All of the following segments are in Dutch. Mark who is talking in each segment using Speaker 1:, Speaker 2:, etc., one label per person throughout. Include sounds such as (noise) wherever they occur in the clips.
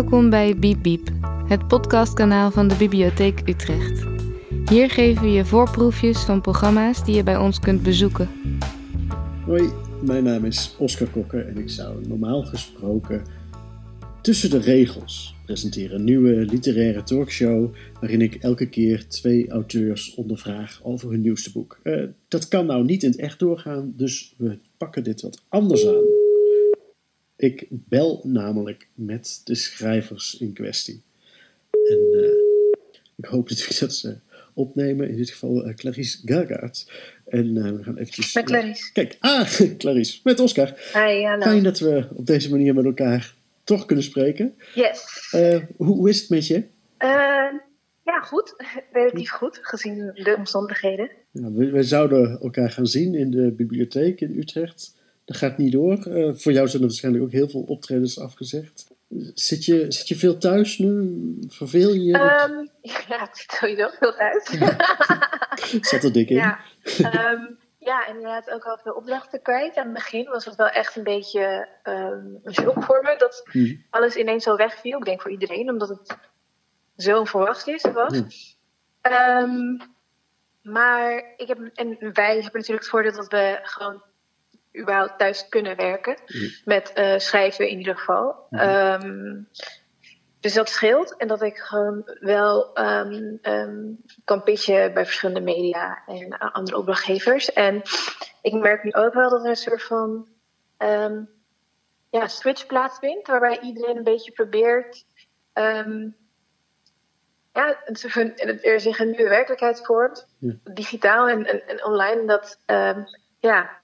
Speaker 1: Welkom bij Biep Biep, het podcastkanaal van de Bibliotheek Utrecht. Hier geven we je voorproefjes van programma's die je bij ons kunt bezoeken.
Speaker 2: Hoi, mijn naam is Oscar Kokker en ik zou normaal gesproken Tussen de Regels presenteren. Een nieuwe literaire talkshow waarin ik elke keer twee auteurs ondervraag over hun nieuwste boek. Uh, dat kan nou niet in het echt doorgaan, dus we pakken dit wat anders aan. Ik bel namelijk met de schrijvers in kwestie. En uh, ik hoop natuurlijk dat ze opnemen, in dit geval uh, Clarice Gagaert. En uh, we gaan eventjes...
Speaker 3: Met Clarice.
Speaker 2: Kijk, ah, (laughs) Clarice, met Oscar.
Speaker 3: Hi, hallo.
Speaker 2: Fijn dat we op deze manier met elkaar toch kunnen spreken.
Speaker 3: Yes.
Speaker 2: hoe, hoe is het met je?
Speaker 3: ja, goed. (laughs) Relatief goed, gezien de omstandigheden.
Speaker 2: Ja, we, we, zouden elkaar gaan zien in de bibliotheek in Utrecht. Dat gaat niet door. Uh, voor jou zijn er waarschijnlijk ook heel veel optredens afgezegd. Zit je, zit je veel thuis nu? Verveel je je?
Speaker 3: Um, ja, ik zit sowieso veel thuis. (laughs)
Speaker 2: zat er dik in?
Speaker 3: Ja, um, ja, inderdaad ook al veel opdrachten kwijt. Aan het begin was het wel echt een beetje um, een shock voor me. Dat hmm. alles ineens zo wegviel. Ik denk voor iedereen, omdat het zo onverwacht is, was. Maar ik heb, en wij hebben natuurlijk het voordeel dat we gewoon überhaupt thuis kunnen werken. Met uh, schrijven in ieder geval. Um, dus dat scheelt. En dat ik gewoon wel um, um, kan pitchen bij verschillende media en andere opdrachtgevers. En ik merk nu ook wel dat er een soort van ja, switch plaatsvindt. Waarbij iedereen een beetje probeert. ja, er zich een nieuwe werkelijkheid vormt. Digitaal en, en, en, online. Dat ja,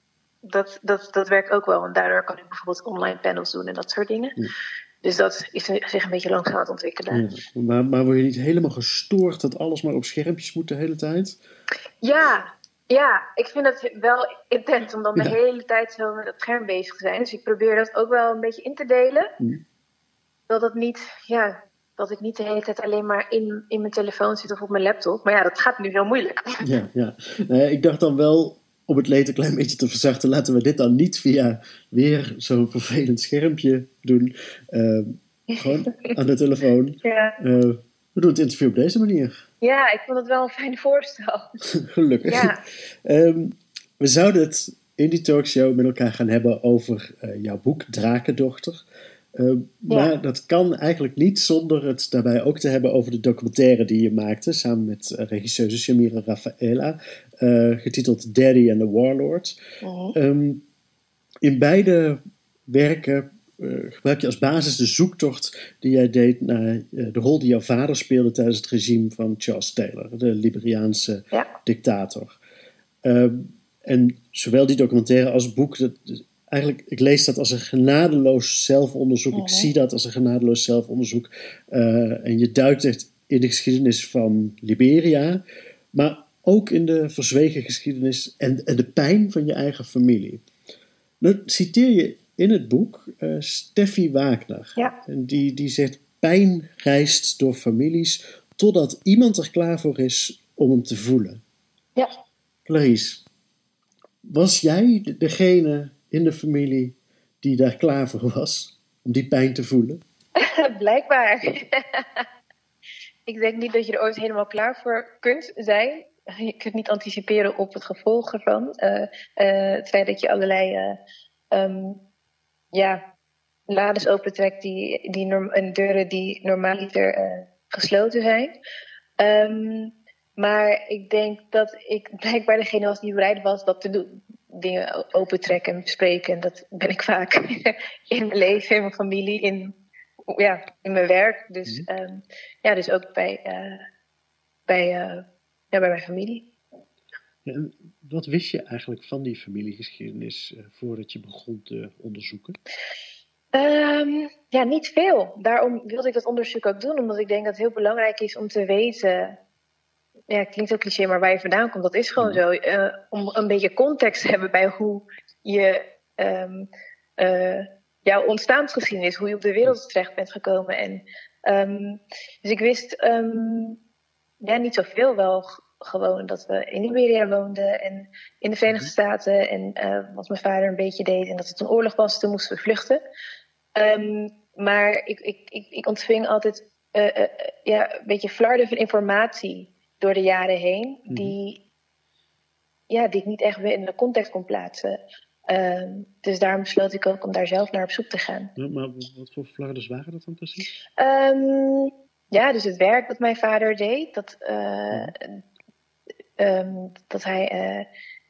Speaker 3: dat, dat, dat werkt ook wel. En daardoor kan ik bijvoorbeeld online panels doen en dat soort dingen. Ja. Dus dat is zich een beetje langzaam aan het ontwikkelen.
Speaker 2: Ja. Maar, maar word je niet helemaal gestoord dat alles maar op schermpjes moet de hele tijd?
Speaker 3: Ja, ja, ik vind het wel intens om dan de hele tijd zo met het scherm bezig te zijn. Dus ik probeer dat ook wel een beetje in te delen. Dat het niet, ja, dat ik niet de hele tijd alleen maar in, in mijn telefoon zit of op mijn laptop. Maar ja, dat gaat nu heel moeilijk.
Speaker 2: Ja, ja. Nee, ik dacht dan wel, om het leed een klein beetje te verzachten, laten we dit dan niet via weer zo'n vervelend schermpje doen. Uh, gewoon (laughs) aan de telefoon.
Speaker 3: Ja.
Speaker 2: Uh, we doen het interview op deze manier.
Speaker 3: Ja, ik vond het wel een fijn voorstel. (laughs)
Speaker 2: Gelukkig.
Speaker 3: Ja.
Speaker 2: um, we zouden het in die talkshow met elkaar gaan hebben over uh, jouw boek Drakendochter. Uh, maar dat kan eigenlijk niet zonder het daarbij ook te hebben over de documentaire die je maakte samen met uh, regisseuse Shamira Rafaela, uh, getiteld Daddy and the Warlord.
Speaker 3: -huh.
Speaker 2: Um, in beide werken gebruik je als basis de zoektocht die jij deed naar de rol die jouw vader speelde tijdens het regime van Charles Taylor, de Liberiaanse
Speaker 3: ja.
Speaker 2: dictator. en zowel die documentaire als het boek, dat, eigenlijk, ik lees dat als een genadeloos zelfonderzoek. Ik zie dat als een genadeloos zelfonderzoek. Uh, en je duikt echt in de geschiedenis van Liberia, maar ook in de verzwegen geschiedenis en, en de pijn van je eigen familie. Nu citeer je in het boek uh, Steffi Wagner.
Speaker 3: Ja.
Speaker 2: En die, die zegt: pijn reist door families totdat iemand er klaar voor is om hem te voelen.
Speaker 3: Ja.
Speaker 2: Clarice, was jij degene in de familie die daar klaar voor was om die pijn te voelen? (laughs)
Speaker 3: Blijkbaar. (laughs) ik denk niet dat je er ooit helemaal klaar voor kunt zijn. Je kunt niet anticiperen op het gevolg ervan. Uh, uh, het feit dat je allerlei uh, ja, lades opentrekt die, die en deuren die normaaliter gesloten zijn. Um, maar ik denk dat ik (laughs) blijkbaar degene was die bereid was dat te doen dingen opentrekken en bespreken. En dat ben ik vaak (laughs) in mijn leven, in mijn familie, in, ja, in mijn werk. Dus, mm-hmm. um, ja, dus ook bij, uh, bij, uh, ja, bij mijn familie.
Speaker 2: En wat wist je eigenlijk van die familiegeschiedenis uh, voordat je begon te onderzoeken?
Speaker 3: Um, ja, niet veel. Daarom wilde ik dat onderzoek ook doen, omdat ik denk dat het heel belangrijk is om te weten ja, klinkt ook cliché, maar waar je vandaan komt, dat is gewoon zo. Uh, om een beetje context te hebben bij hoe je um, uh, jouw ontstaansgeschiedenis, hoe je op de wereld terecht bent gekomen. En, um, dus ik wist um, ja, niet zoveel wel gewoon dat we in Liberia woonden en in de Verenigde Staten en uh, wat mijn vader een beetje deed en dat het een oorlog was, toen moesten we vluchten. maar ik, ik, ik, ik ontving altijd ja, een beetje flarden van informatie door de jaren heen, mhm. die, ja, die ik niet echt in de context kon plaatsen. Uh, dus daarom besloot ik ook om daar zelf naar op zoek te gaan.
Speaker 2: Ja, maar wat voor flarden waren dat dan precies?
Speaker 3: Um, ja, dus het werk dat mijn vader deed, dat, uh, um, dat hij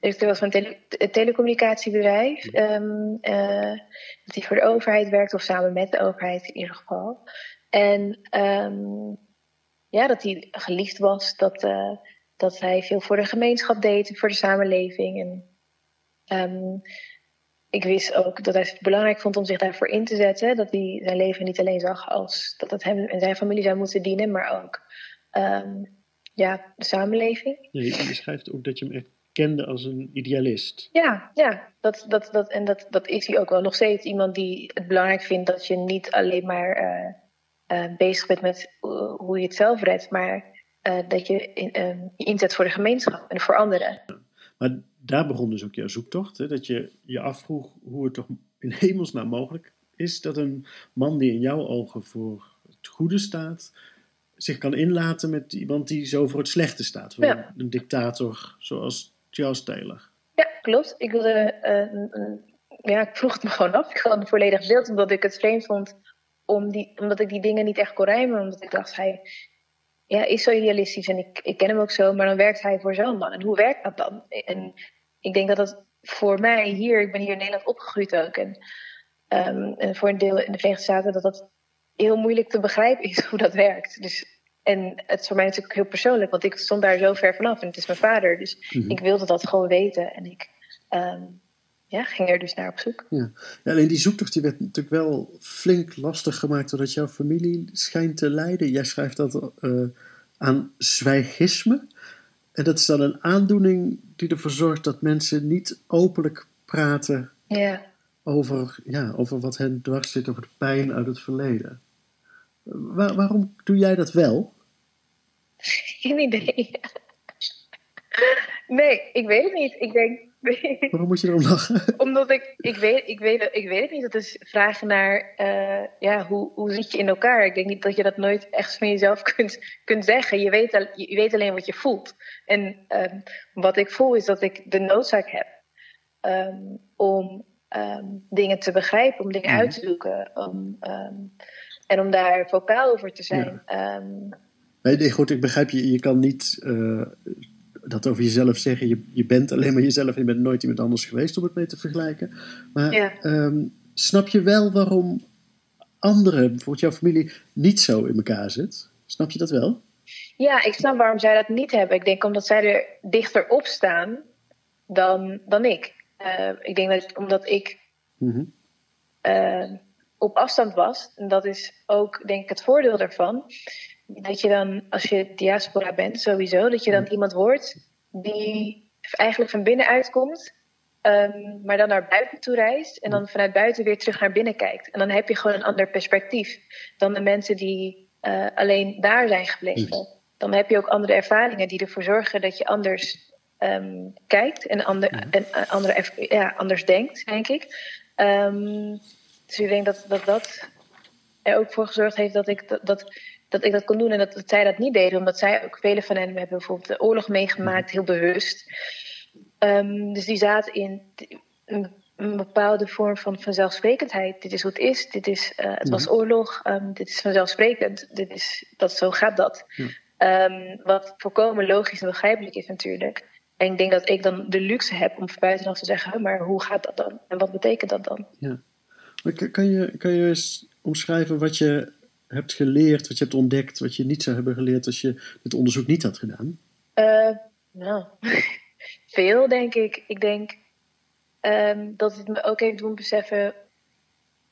Speaker 3: directeur was van een tele telecommunicatiebedrijf. Um, dat hij voor de overheid werkte, of samen met de overheid in ieder geval. En ja, dat hij geliefd was, dat, uh, dat hij veel voor de gemeenschap deed, voor de samenleving. En um, ik wist ook dat hij het belangrijk vond om zich daarvoor in te zetten. Dat hij zijn leven niet alleen zag als dat het hem en zijn familie zou moeten dienen, maar ook um, ja, de samenleving.
Speaker 2: je schrijft ook dat je hem echt kende als een idealist.
Speaker 3: Ja, ja dat, dat, dat, en dat, dat is hij ook wel nog steeds. Iemand die het belangrijk vindt dat je niet alleen maar uh, uh, bezig bent met hoe je het zelf redt, maar uh, dat je in, je inzet voor de gemeenschap en voor anderen.
Speaker 2: Maar daar begon dus ook jouw zoektocht, hè? dat je je afvroeg hoe het toch in (laughs) hemelsnaam mogelijk is dat een man die in jouw ogen voor het goede staat, zich kan inlaten met iemand die zo voor het slechte staat. Ja. Een dictator zoals Charles Taylor.
Speaker 3: Ja, klopt. Ik wilde, uh, ja, ik vroeg het me gewoon af. Ik had een volledig beeld, omdat ik het vreemd vond, om die, omdat ik die dingen niet echt kon rijmen. Omdat ik dacht, hij ja, is zo idealistisch en ik, ik ken hem ook zo, maar dan werkt hij voor zo'n man. En hoe werkt dat dan? En ik denk dat dat voor mij hier, ik ben hier in Nederland opgegroeid ook. En, um, en voor een deel in de Verenigde Staten, dat dat heel moeilijk te begrijpen is (laughs) hoe dat werkt. Dus en het is voor mij natuurlijk heel persoonlijk, want ik stond daar zo ver vanaf en het is mijn vader. Dus mhm. ik wilde dat gewoon weten en ik um, ja, ging er dus naar op zoek.
Speaker 2: Ja. ja. alleen die zoektocht die werd natuurlijk wel flink lastig gemaakt doordat jouw familie schijnt te lijden. Jij schrijft dat uh, aan zwijgisme. En dat is dan een aandoening die ervoor zorgt dat mensen niet openlijk praten
Speaker 3: ja.
Speaker 2: over, ja, over wat hen dwars zit, over de pijn uit het verleden. waarom doe jij dat wel? (laughs)
Speaker 3: Geen idee. Nee, ik weet het niet. Ik denk.
Speaker 2: Waarom moet je erom lachen? (laughs)
Speaker 3: Omdat ik, ik, weet, ik, weet, ik weet het niet. Het is vragen naar uh, ja, hoe, hoe zit je in elkaar. Ik denk niet dat je dat nooit echt van jezelf kunt, kunt zeggen. Je weet, al, je weet alleen wat je voelt. En um, wat ik voel is dat ik de noodzaak heb um, om um, dingen te begrijpen, om dingen mm. uit te zoeken. Om, en om daar vocaal over te zijn. Ja.
Speaker 2: Nee, goed, ik begrijp je. Je kan niet uh, dat over jezelf zeggen. Je, je bent alleen maar jezelf en je bent nooit iemand anders geweest om het mee te vergelijken. Maar ja. um, snap je wel waarom anderen, bijvoorbeeld jouw familie, niet zo in elkaar zit? Snap je dat wel?
Speaker 3: Ja, ik snap waarom zij dat niet hebben. Ik denk omdat zij er dichter op staan dan, dan ik. Uh, ik denk dat omdat ik mm -hmm. uh, op afstand was, en dat is ook denk ik het voordeel daarvan, dat je dan, als je diaspora bent sowieso, dat je dan iemand wordt die eigenlijk van binnenuit komt, um, maar dan naar buiten toe reist en dan vanuit buiten weer terug naar binnen kijkt. En dan heb je gewoon een ander perspectief dan de mensen die uh, alleen daar zijn gebleven. Dan heb je ook andere ervaringen die ervoor zorgen dat je anders um, kijkt en, ander, en uh, andere, ja, anders denkt, denk ik. Um, dus ik denk dat, dat dat er ook voor gezorgd heeft dat ik dat, dat dat ik dat kon doen en dat, zij dat niet deden. Omdat zij ook, vele van hen hebben bijvoorbeeld de oorlog meegemaakt, heel bewust. Um, dus die zaten in een, een, bepaalde vorm van vanzelfsprekendheid. Dit is hoe het is, dit is, uh, het was oorlog, um, dit is vanzelfsprekend, dit is, dat, zo gaat dat. Um, wat volkomen logisch en begrijpelijk is natuurlijk. En ik denk dat ik dan de luxe heb om van buitenaf te zeggen, maar hoe gaat dat dan? En wat betekent dat dan?
Speaker 2: Ja. Kan je, kan je eens omschrijven wat je hebt geleerd, wat je hebt ontdekt, wat je niet zou hebben geleerd als je dit onderzoek niet had gedaan?
Speaker 3: Uh, nou, (laughs) veel denk ik. Ik denk um, dat het me ook heeft doen beseffen.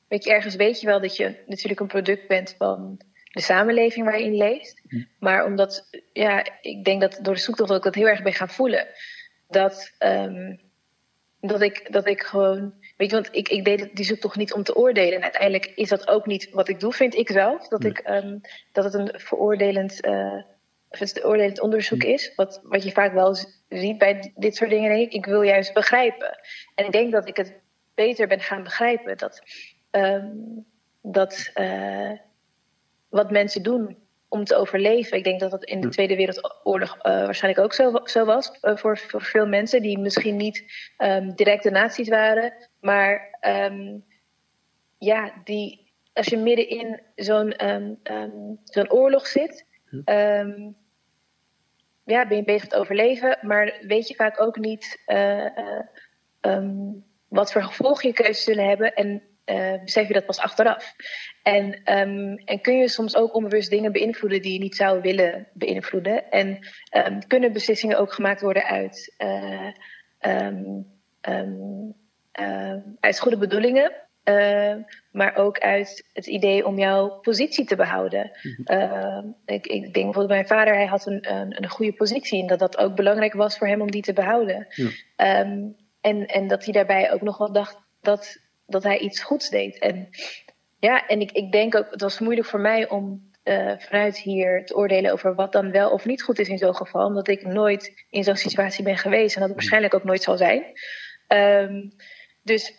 Speaker 3: Weet je, ergens weet je wel dat je natuurlijk een product bent van de samenleving waar je in leeft. Hm. Maar omdat, ja, ik denk dat door de zoektocht dat ik dat heel erg ben gaan voelen. Dat, um, dat, ik, dat ik gewoon Weet je, want ik, ik deed die zoektocht niet om te oordelen. En uiteindelijk is dat ook niet wat ik doe, vind ik zelf. Dat, ik, um, dat het een veroordelend, uh, veroordelend onderzoek is. Wat, wat je vaak wel ziet bij dit soort dingen. Ik, ik wil juist begrijpen. En ik denk dat ik het beter ben gaan begrijpen. Dat, um, dat wat mensen doen om te overleven. Ik denk dat dat in de Tweede Wereldoorlog waarschijnlijk ook zo, zo was voor, voor veel mensen die misschien niet um, directe nazi's waren, maar um, ja, die, als je midden in zo'n um, zo'n oorlog zit, ja, ben je bezig met overleven, maar weet je vaak ook niet uh, wat voor gevolgen je keuzes zullen hebben. En uh, besef je dat pas achteraf. En, en kun je soms ook onbewust dingen beïnvloeden die je niet zou willen beïnvloeden. En kunnen beslissingen ook gemaakt worden uit, uit goede bedoelingen. Maar ook uit het idee om jouw positie te behouden. Uh, ik, ik, denk bijvoorbeeld mijn vader, hij had een, een, een, goede positie en dat dat ook belangrijk was voor hem om die te behouden. Ja. En, en dat hij daarbij ook nog wel dacht dat, dat hij iets goeds deed. En ja, en ik, ik denk ook, het was moeilijk voor mij om uh, vanuit hier te oordelen over wat dan wel of niet goed is in zo'n geval, omdat ik nooit in zo'n situatie ben geweest en dat het waarschijnlijk ook nooit zal zijn. Um, dus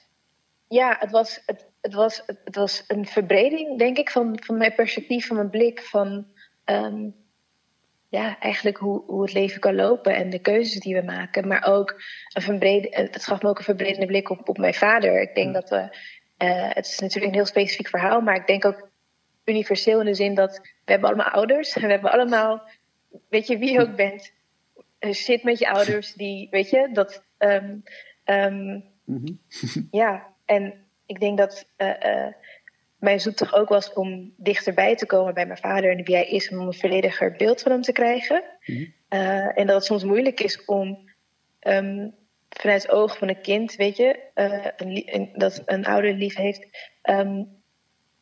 Speaker 3: ja, het was, het, het, was, het was een verbreding, denk ik, van, van mijn perspectief, van mijn blik. Van um, ja, eigenlijk hoe, hoe het leven kan lopen en de keuzes die we maken. Maar ook een verbreden, het gaf me ook een verbredende blik op, op mijn vader. Ik denk dat we, uh, het is natuurlijk een heel specifiek verhaal, maar ik denk ook universeel in de zin dat we hebben allemaal ouders en we hebben allemaal, weet je, wie je ook bent, zit met je ouders die, weet je, dat. Um, um, mm -hmm. ja, en ik denk dat uh, uh, mijn zoektocht ook was om dichterbij te komen bij mijn vader en wie hij is, om een vollediger beeld van hem te krijgen. Mm -hmm. uh, en dat het soms moeilijk is om um, vanuit het oog van een kind, weet je, een, een, dat een ouder lief heeft, um,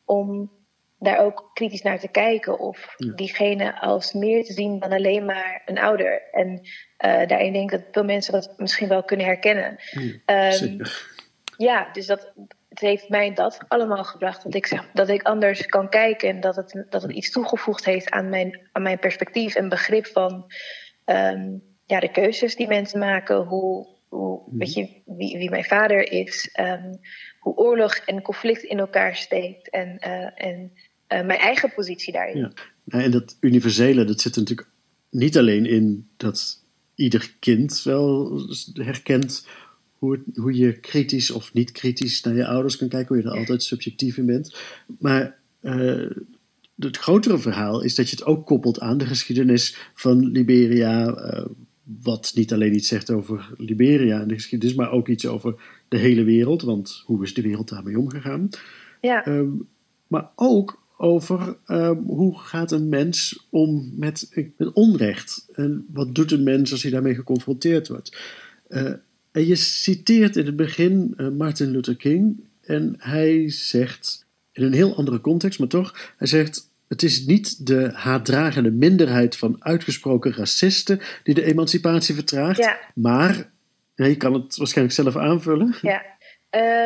Speaker 3: om daar ook kritisch naar te kijken of ja. diegene als meer te zien dan alleen maar een ouder. En uh, daarin denk ik dat veel mensen dat misschien wel kunnen herkennen. Ja, um, ja, dus dat, het heeft mij dat allemaal gebracht. Dat ik, zeg, dat ik anders kan kijken en dat het, dat het iets toegevoegd heeft aan mijn, aan mijn perspectief en begrip van um, ja, de keuzes die mensen maken. Hoe, hoe, mhm. weet je, wie, wie mijn vader is. Um, hoe oorlog en conflict in elkaar steekt. En, uh, en uh, mijn eigen positie daarin. Ja.
Speaker 2: En dat universele, dat zit natuurlijk niet alleen in dat ieder kind wel herkent hoe, hoe je kritisch of niet kritisch naar je ouders kan kijken, hoe je er altijd subjectief in bent. Maar uh, het grotere verhaal is dat je het ook koppelt aan de geschiedenis van Liberia. Uh, wat niet alleen iets zegt over Liberia en de geschiedenis, maar ook iets over de hele wereld. Want hoe is de wereld daarmee omgegaan?
Speaker 3: Ja.
Speaker 2: Um, maar ook over um, hoe gaat een mens om met, met onrecht? En wat doet een mens als hij daarmee geconfronteerd wordt? Uh, en je citeert in het begin uh, Martin Luther King en hij zegt, in een heel andere context, maar toch, hij zegt, het is niet de haatdragende minderheid van uitgesproken racisten die de emancipatie vertraagt,
Speaker 3: ja.
Speaker 2: maar, ja, je kan het waarschijnlijk zelf aanvullen.
Speaker 3: Ja,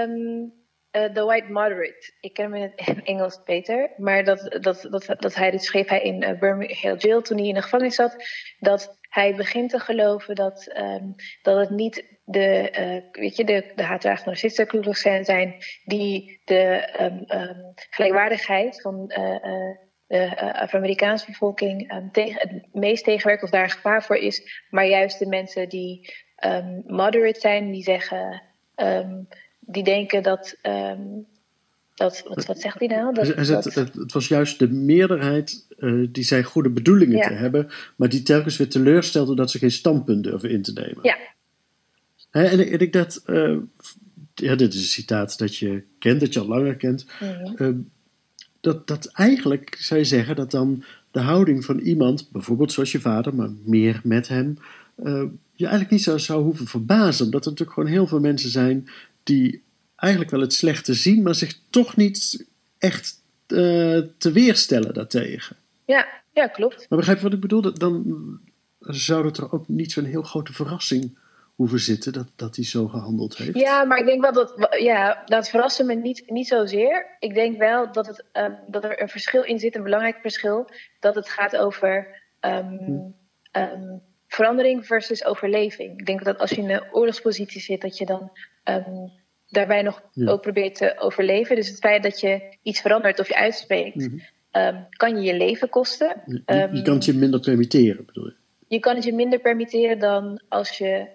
Speaker 3: um, uh, The White Moderate. Ik ken hem in het (laughs) Engels beter. Maar dat, dat, dat, dat hij, dit schreef hij in uh, Birmingham Jail toen hij in de gevangenis zat. Dat hij begint te geloven dat, um, dat het niet de, uh, weet je, de, de Ku zijn die de um, um, gelijkwaardigheid van de Afro-Amerikaanse bevolking tegen, het meest tegenwerkt of daar gevaar voor is. Maar juist de mensen die moderate zijn, die zeggen die denken dat. Dat wat, wat, zegt hij nou? Dat,
Speaker 2: het, het, het, was juist de meerderheid uh, die zei goede bedoelingen ja. te hebben, maar die telkens weer teleurstelde dat ze geen standpunt durven in te nemen.
Speaker 3: Ja.
Speaker 2: He, en, en, ik dacht, uh, ja, dit is een citaat dat je kent, dat je al langer kent. -hmm. uh, dat, dat eigenlijk zou je zeggen dat dan de houding van iemand, bijvoorbeeld zoals je vader, maar meer met hem, je eigenlijk niet zou, zou hoeven verbazen. Omdat er natuurlijk gewoon heel veel mensen zijn die eigenlijk wel het slechte zien, maar zich toch niet echt uh, te weerstellen daartegen.
Speaker 3: Ja, ja, klopt.
Speaker 2: Maar begrijp je wat ik bedoel? Dan zou het er ook niet zo'n heel grote verrassing hoeven zitten dat, dat hij zo gehandeld heeft.
Speaker 3: Ja, maar ik denk wel dat, ja, dat verrassen me niet, niet zozeer. Ik denk wel dat, het, um, dat er een verschil in zit, een belangrijk verschil. Dat het gaat over um, hm. um, verandering versus overleving. Ik denk dat als je in een oorlogspositie zit, dat je dan daarbij nog ook probeert te overleven. Dus het feit dat je iets verandert of je uitspreekt, mhm. Ehm, kan je je leven kosten.
Speaker 2: Je, je, kan het je minder permitteren, bedoel je?
Speaker 3: Je kan het je minder permitteren dan als je,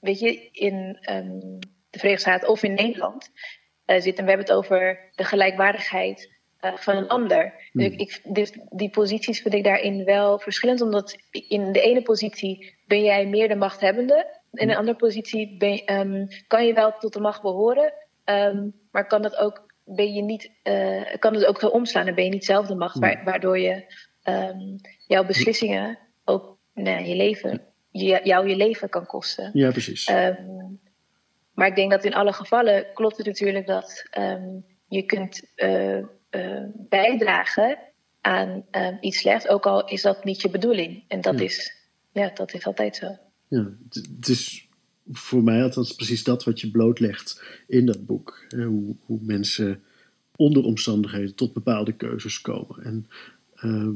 Speaker 3: weet je, in um, de Verenigde Staten of in Nederland uh, zit. En we hebben het over de gelijkwaardigheid uh, van een ander. Dus, hmm. ik, dus die posities vind ik daarin wel verschillend, omdat in de ene positie ben jij meer de machthebbende. In een hmm. andere positie ben, um, kan je wel tot de macht behoren, um, maar kan dat ook, ben je niet, uh, kan het ook zo omslaan en ben je niet zelf de macht, hmm. waardoor je um, jouw beslissingen ook nou, je leven, je, jou je leven kan kosten.
Speaker 2: Ja, precies.
Speaker 3: maar ik denk dat in alle gevallen klopt het natuurlijk dat je kunt uh, uh, bijdragen aan iets slechts, ook al is dat niet je bedoeling. En dat, is, ja, dat is altijd zo.
Speaker 2: Ja, het is voor mij althans precies dat wat je blootlegt in dat boek. Hoe, hoe mensen onder omstandigheden tot bepaalde keuzes komen. En uh,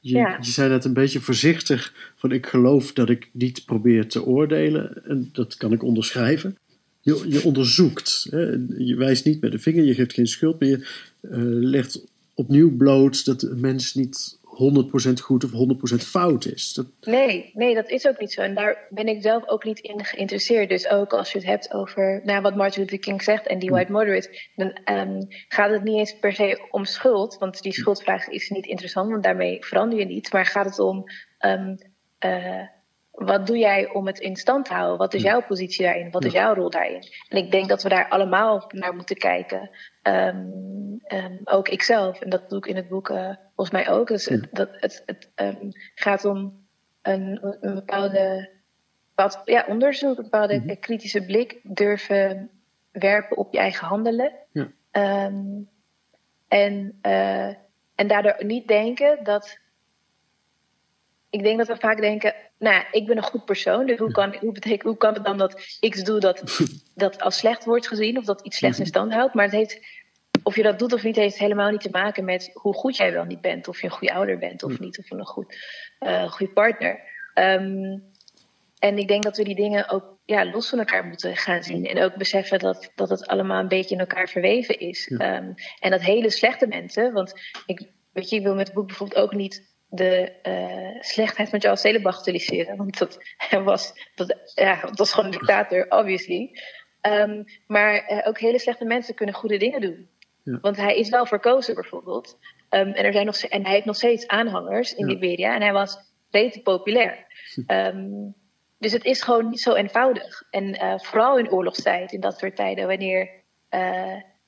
Speaker 2: je, ja. je zei net een beetje voorzichtig van ik geloof dat ik niet probeer te oordelen. En dat kan ik onderschrijven. Je, je onderzoekt. Hè? Je wijst niet met de vinger, je geeft geen schuld, maar je uh, legt opnieuw bloot dat een mens niet 100% goed of 100% fout is. Dat...
Speaker 3: Nee, nee, dat is ook niet zo. En daar ben ik zelf ook niet in geïnteresseerd. Dus ook als je het hebt over nou, wat Martin Luther King zegt en die white moderate, dan um, gaat het niet eens per se om schuld. Want die schuldvraag is niet interessant, want daarmee verander je niet. Maar gaat het om um, uh, wat doe jij om het in stand te houden? Wat is jouw positie daarin? Wat is jouw rol daarin? En ik denk dat we daar allemaal naar moeten kijken. Um, um, ook ikzelf, en dat doe ik in het boek uh, volgens mij ook. Dus het, dat, het, het um, gaat om een, een bepaalde bepaald, ja, onderzoek, een bepaalde mm -hmm. kritische blik durven werpen op je eigen handelen. Ja. en, uh, en daardoor niet denken dat. Ik denk dat we vaak denken: nou, ik ben een goed persoon. Dus hoe kan, hoe, betekent, hoe kan het dan dat iets doe dat, (laughs) dat als slecht wordt gezien of dat iets slechts in stand houdt? Maar het heeft, of je dat doet of niet, heeft helemaal niet te maken met hoe goed jij wel niet bent. Of je een goede ouder bent of niet, of een goed, uh, goede partner. Um, en ik denk dat we die dingen ook ja, los van elkaar moeten gaan zien. En ook beseffen dat, dat het allemaal een beetje in elkaar verweven is. Ja. Um, en dat hele slechte mensen, want ik, weet je, ik wil met het boek bijvoorbeeld ook niet de uh, slechtheid van Charles Taylor bagatelliseren. Want dat, hij (laughs) was, dat, ja, dat was gewoon een dictator, obviously. Um, maar uh, ook hele slechte mensen kunnen goede dingen doen. Ja. Want hij is wel verkozen bijvoorbeeld. Um, en, er zijn nog, en hij heeft nog steeds aanhangers in ja. Liberia. En hij was beter populair. Um, dus het is gewoon niet zo eenvoudig. En uh, vooral in oorlogstijd, in dat soort tijden, wanneer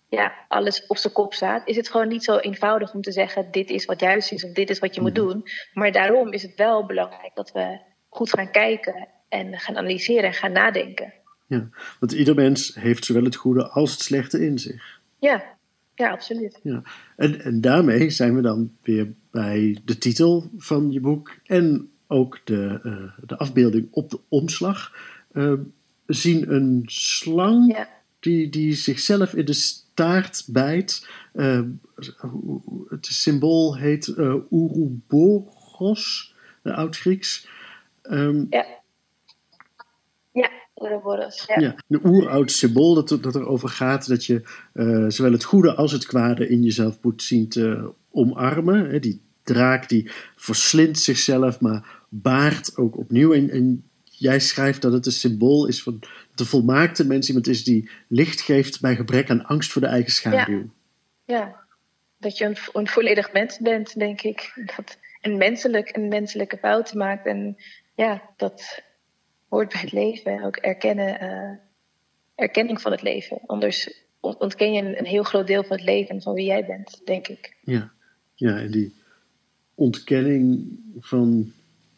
Speaker 3: ja, alles op zijn kop staat, is het gewoon niet zo eenvoudig om te zeggen: dit is wat juist is of dit is wat je moet mhm. doen. Maar daarom is het wel belangrijk dat we goed gaan kijken en gaan analyseren en gaan nadenken.
Speaker 2: Ja, want ieder mens heeft zowel het goede als het slechte in zich.
Speaker 3: Ja, ja absoluut.
Speaker 2: Ja. En, en daarmee zijn we dan weer bij de titel van je boek en ook de, uh, de afbeelding op de omslag. Uh, we zien een slang ja. die, die zichzelf in de staart bijt. Uh, het symbool heet uh, Ouroboros, oud-Grieks.
Speaker 3: Um, ja. Ja, Ouroboros. Ja.
Speaker 2: ja, een oeroud symbool dat, dat erover gaat dat je uh, zowel het goede als het kwade in jezelf moet zien te omarmen. Hè, die draak die verslindt zichzelf, maar baart ook opnieuw. En, en jij schrijft dat het een symbool is van de volmaakte mens iemand is die licht geeft bij gebrek aan angst voor de eigen schaduw.
Speaker 3: Ja, ja. dat je een, een volledig mens bent, denk ik. Dat een, menselijk, een menselijke fout maakt. En ja, dat hoort bij het leven. Ook erkennen, uh, erkenning van het leven. Anders ontken je een, een, heel groot deel van het leven van wie jij bent, denk ik.
Speaker 2: Ja, ja en die ontkenning van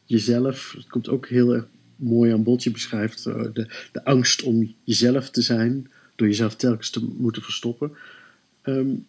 Speaker 2: jezelf, dat komt ook heel erg mooi aan bod. Je beschrijft uh, de, de angst om jezelf te zijn, door jezelf telkens te moeten verstoppen. Um,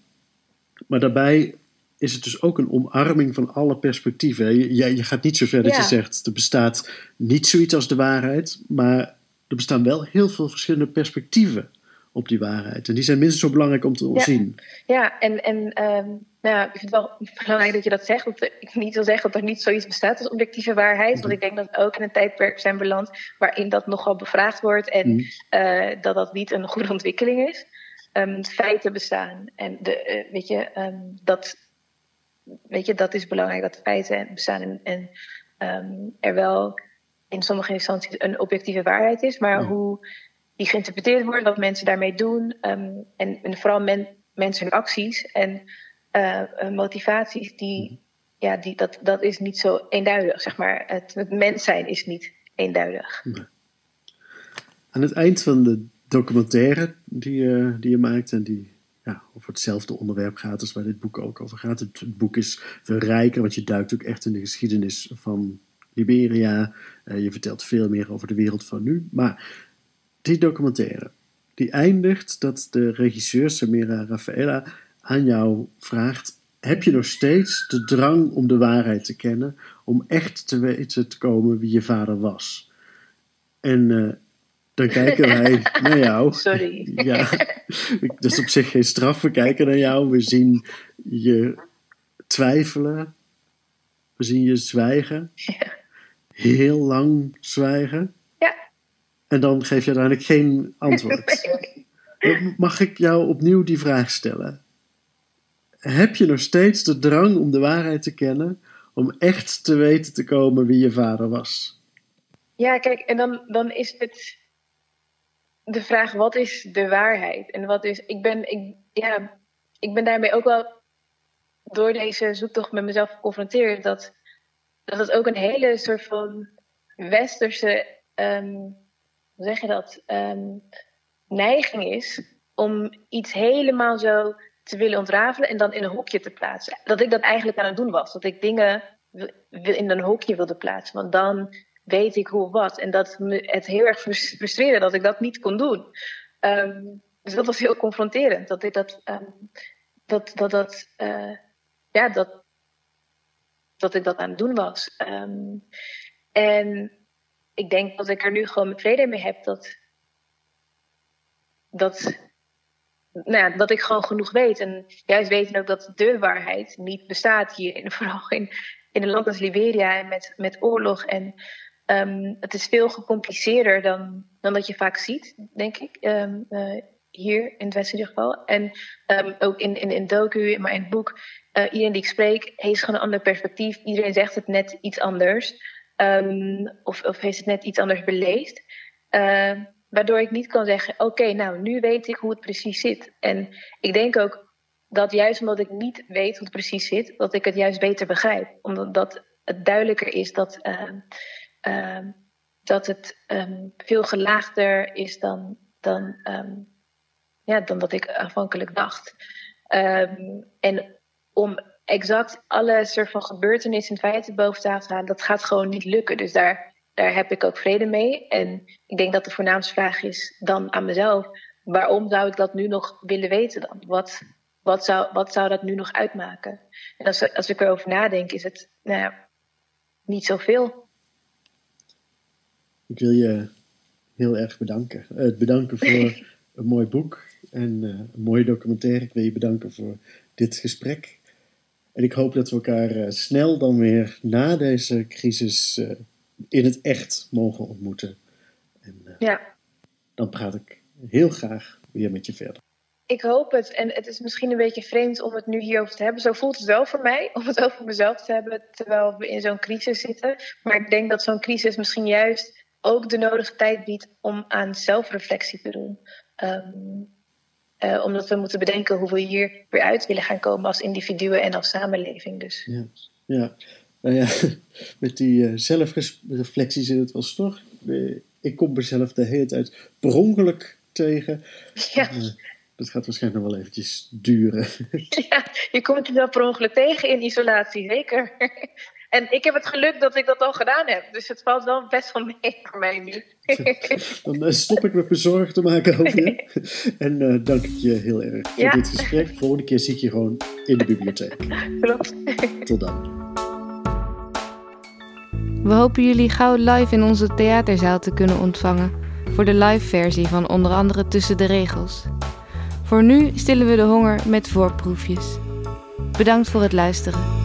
Speaker 2: maar daarbij is het dus ook een omarming van alle perspectieven. Je, je, je gaat niet zo ver dat ja. je zegt, er bestaat niet zoiets als de waarheid, maar er bestaan wel heel veel verschillende perspectieven op die waarheid. En die zijn minstens zo belangrijk om te
Speaker 3: ja.
Speaker 2: zien.
Speaker 3: Ja, en, en um, Nou, ik vind het wel belangrijk dat je dat zegt. Dat ik niet wil zeggen dat er niet zoiets bestaat als objectieve waarheid. Want ik denk dat we ook in een tijdperk zijn beland waarin dat nogal bevraagd wordt. En mm. uh, dat dat niet een goede ontwikkeling is. Um, feiten bestaan. En de, uh, weet, je, um, dat, weet je, dat is belangrijk, dat feiten bestaan. En, en um, er wel in sommige instanties een objectieve waarheid is. Maar hoe die geïnterpreteerd wordt, wat mensen daarmee doen. en, en vooral men, mensen hun acties. En uh, motivaties, die, mhm. ja, die, dat, dat is niet zo eenduidig. Zeg maar. het, het mens zijn is niet eenduidig.
Speaker 2: Aan het eind van de documentaire die, je, die je maakt en die ja, over hetzelfde onderwerp gaat als waar dit boek ook over gaat. Het, boek is veel rijker, want je duikt ook echt in de geschiedenis van Liberia. Uh, je vertelt veel meer over de wereld van nu. Maar die documentaire, die eindigt dat de regisseur Samira Rafaela aan jou vraagt: heb je nog steeds de drang om de waarheid te kennen, om echt te weten te komen wie je vader was? En uh, dan kijken wij (laughs) naar jou.
Speaker 3: Sorry. (laughs)
Speaker 2: Ja, dat is op zich geen straf. We kijken naar jou, we zien je twijfelen, we zien je zwijgen. Ja. Heel lang zwijgen.
Speaker 3: Ja.
Speaker 2: En dan geef je uiteindelijk geen (laughs) antwoord. Mag ik jou opnieuw die vraag stellen? Heb je nog steeds de drang om de waarheid te kennen, om echt te weten te komen wie je vader was?
Speaker 3: Ja, kijk, en dan, dan is het de vraag: wat is de waarheid? En wat is. Ik ben, ik, ja, ik ben daarmee ook wel door deze zoektocht met mezelf geconfronteerd dat, dat het ook een hele soort van westerse. Um, hoe zeg je dat? Um, neiging is om iets helemaal zo te willen ontrafelen en dan in een hokje te plaatsen. Dat ik dat eigenlijk aan het doen was. Dat ik dingen in een hokje wilde plaatsen. Want dan weet ik hoe was. En dat me het heel erg frustreerde dat ik dat niet kon doen. Um, dus dat was heel confronterend. Dat ik dat. Um, dat, dat, dat, uh, ja, dat, dat ik dat aan het doen was. Um, en ik denk dat ik er nu gewoon met vrede mee heb dat. Dat nou ja, dat ik gewoon genoeg weet. En juist weten ook dat de waarheid niet bestaat hier. (laughs) Vooral in, in een land als Liberia en met, met oorlog. En um, het is veel gecompliceerder dan, dan dat je vaak ziet, denk ik. Um, uh, hier in het Westen in ieder geval. En um, ook in, in, in docu, maar in het boek. Uh, iedereen die ik spreek, heeft gewoon een ander perspectief. Iedereen zegt het net iets anders. of, of heeft het net iets anders beleefd. Waardoor ik niet kan zeggen: Oké, nou, nu weet ik hoe het precies zit. En ik denk ook dat juist omdat ik niet weet hoe het precies zit, dat ik het juist beter begrijp. Omdat dat het duidelijker is dat, uh, uh, dat het um, veel gelaagder is dan, dan, ja, dan dat ik aanvankelijk dacht. En om exact alle soort van gebeurtenissen en feiten boven tafel te halen, dat gaat gewoon niet lukken. Dus daar daar heb ik ook vrede mee. En ik denk dat de voornaamste vraag is dan aan mezelf: waarom zou ik dat nu nog willen weten dan? Wat, wat, zou, wat zou dat nu nog uitmaken? En als, als ik erover nadenk, is het nou ja, niet zoveel.
Speaker 2: Ik wil je heel erg bedanken. Uh, bedanken voor (laughs) een mooi boek en uh, een mooie documentaire. Ik wil je bedanken voor dit gesprek. En ik hoop dat we elkaar uh, snel dan weer na deze crisis in het echt mogen ontmoeten. En, uh, ja. Dan praat ik heel graag weer met je verder.
Speaker 3: Ik hoop het. En het is misschien een beetje vreemd om het nu hierover te hebben. Zo voelt het wel voor mij, om het over mezelf te hebben terwijl we in zo'n crisis zitten. Maar ik denk dat zo'n crisis misschien juist ook de nodige tijd biedt om aan zelfreflectie te doen. Um, uh, omdat we moeten bedenken hoe we hier weer uit willen gaan komen als individuen en als samenleving. Dus.
Speaker 2: Ja, ja. Nou ja, (laughs) met die uh, zelfreflectie zit het wel stor. Uh, ik kom mezelf de hele tijd per ongeluk tegen.
Speaker 3: Ja. Uh,
Speaker 2: dat gaat waarschijnlijk nog wel eventjes duren. (laughs)
Speaker 3: Ja, je komt het wel per ongeluk tegen in isolatie, zeker. (laughs) En ik heb het geluk dat ik dat al gedaan heb. Dus het valt wel best wel mee voor mij nu.
Speaker 2: Dan stop ik met me zorgen te maken over je. En uh, dank ik je heel erg voor ja. dit gesprek. Volgende keer zie ik je gewoon in de bibliotheek.
Speaker 3: Klopt.
Speaker 2: Tot dan.
Speaker 1: We hopen jullie gauw live in onze theaterzaal te kunnen ontvangen voor de live versie van onder andere Tussen de Regels. Voor nu stillen we de honger met voorproefjes. Bedankt voor het luisteren.